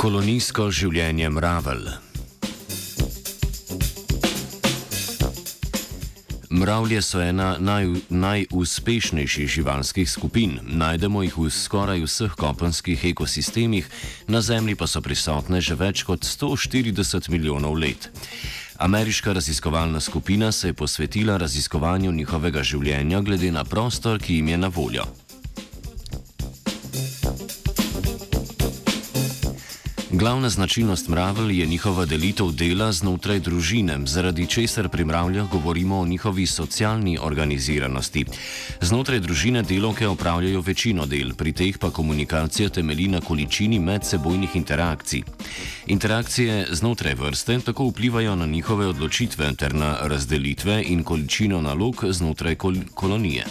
Kolonijsko življenje mravelj. Mravlje so ena naj, najuspešnejših živalskih skupin. Najdemo jih v skoraj vseh kopenskih ekosistemih, na Zemlji pa so prisotne že več kot 140 milijonov let. Ameriška raziskovalna skupina se je posvetila raziskovanju njihovega življenja glede na prostor, ki jim je na voljo. Glavna značilnost mravelj je njihova delitev dela znotraj družine, zaradi česar pri mravljah govorimo o njihovi socialni organiziranosti. Znotraj družine delovke opravljajo večino del, pri teh pa komunikacija temelji na količini medsebojnih interakcij. Interakcije znotraj vrste tako vplivajo na njihove odločitve ter na razdelitve in količino nalog znotraj kol kolonije.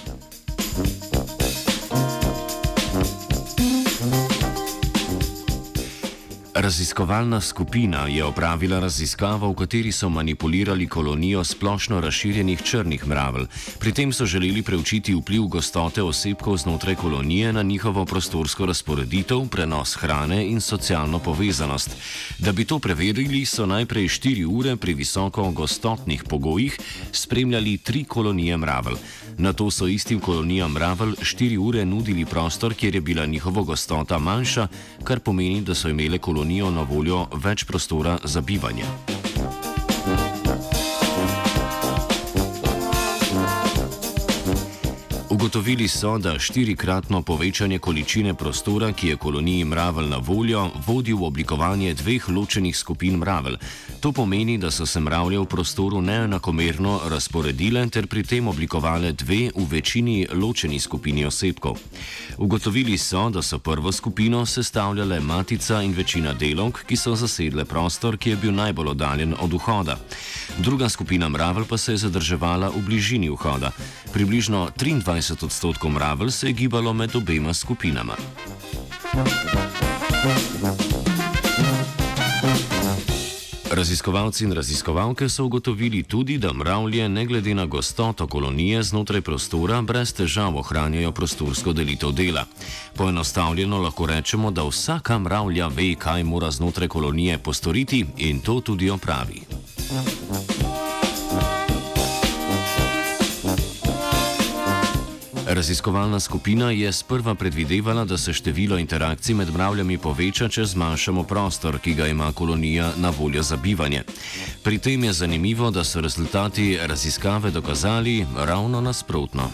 Raziskovalna skupina je opravila raziskavo, v kateri so manipulirali kolonijo splošno razširjenih črnih mravelj. Pri tem so želeli preučiti vpliv gostote osebkov znotraj kolonije na njihovo prostorsko razporeditev, prenos hrane in socialno povezanost. Da bi to preverili, so najprej štiri ure pri visoko gostotnih pogojih spremljali tri kolonije mravelj. Na to so istim kolonijam mravelj štiri ure nudili prostor, kjer je bila njihova gostota manjša, kar pomeni, da so imele kolonijo na voljo več prostora za bivanje. Ugotovili so, da štirikratno povečanje količine prostora, ki je koloniji mravelj na voljo, vodi v oblikovanje dveh ločenih skupin mravelj. To pomeni, da so se mravlje v prostoru neenakomerno razporedile ter pri tem oblikovale dve v večini ločeni skupini osebkov. Ugotovili so, da so prvo skupino sestavljale matica in večina delovk, ki so zasedle prostor, ki je bil najbolj oddaljen od vhoda. Druga skupina mravelj pa se je zadrževala v bližini vhoda. Približno 23 20 odstotkov mravelj se je gibalo med obema skupinama. Raziskovalci in raziskovalke so ugotovili tudi, da mravlje, ne glede na gostoto kolonije znotraj prostora, brez težav ohranjajo prostorsko delitev dela. Poenostavljeno lahko rečemo, da vsaka mravlja ve, kaj mora znotraj kolonije postoriti in to tudi opravi. Raziskovalna skupina je sprva predvidevala, da se število interakcij med mravljami poveča, če zmanjšamo prostor, ki ga ima kolonija na voljo za bivanje. Pri tem je zanimivo, da so rezultati raziskave dokazali ravno nasprotno.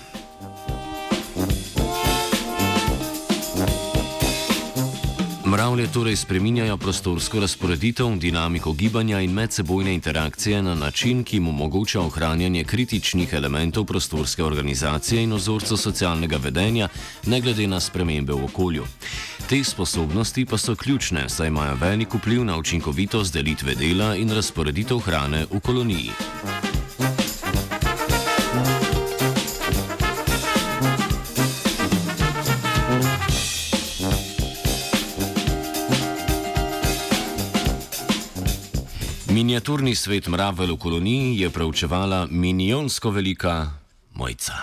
Mravlje torej spreminjajo prostorsko razporeditev, dinamiko gibanja in medsebojne interakcije na način, ki jim omogoča ohranjanje kritičnih elementov prostorske organizacije in ozorcev socialnega vedenja, ne glede na spremembe v okolju. Te sposobnosti pa so ključne, saj imajo velik vpliv na učinkovitost delitve dela in razporeditev hrane v koloniji. Miniaturni svet mravelj v koloniji je preučevala milijonsko velika mojca.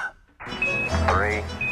Three.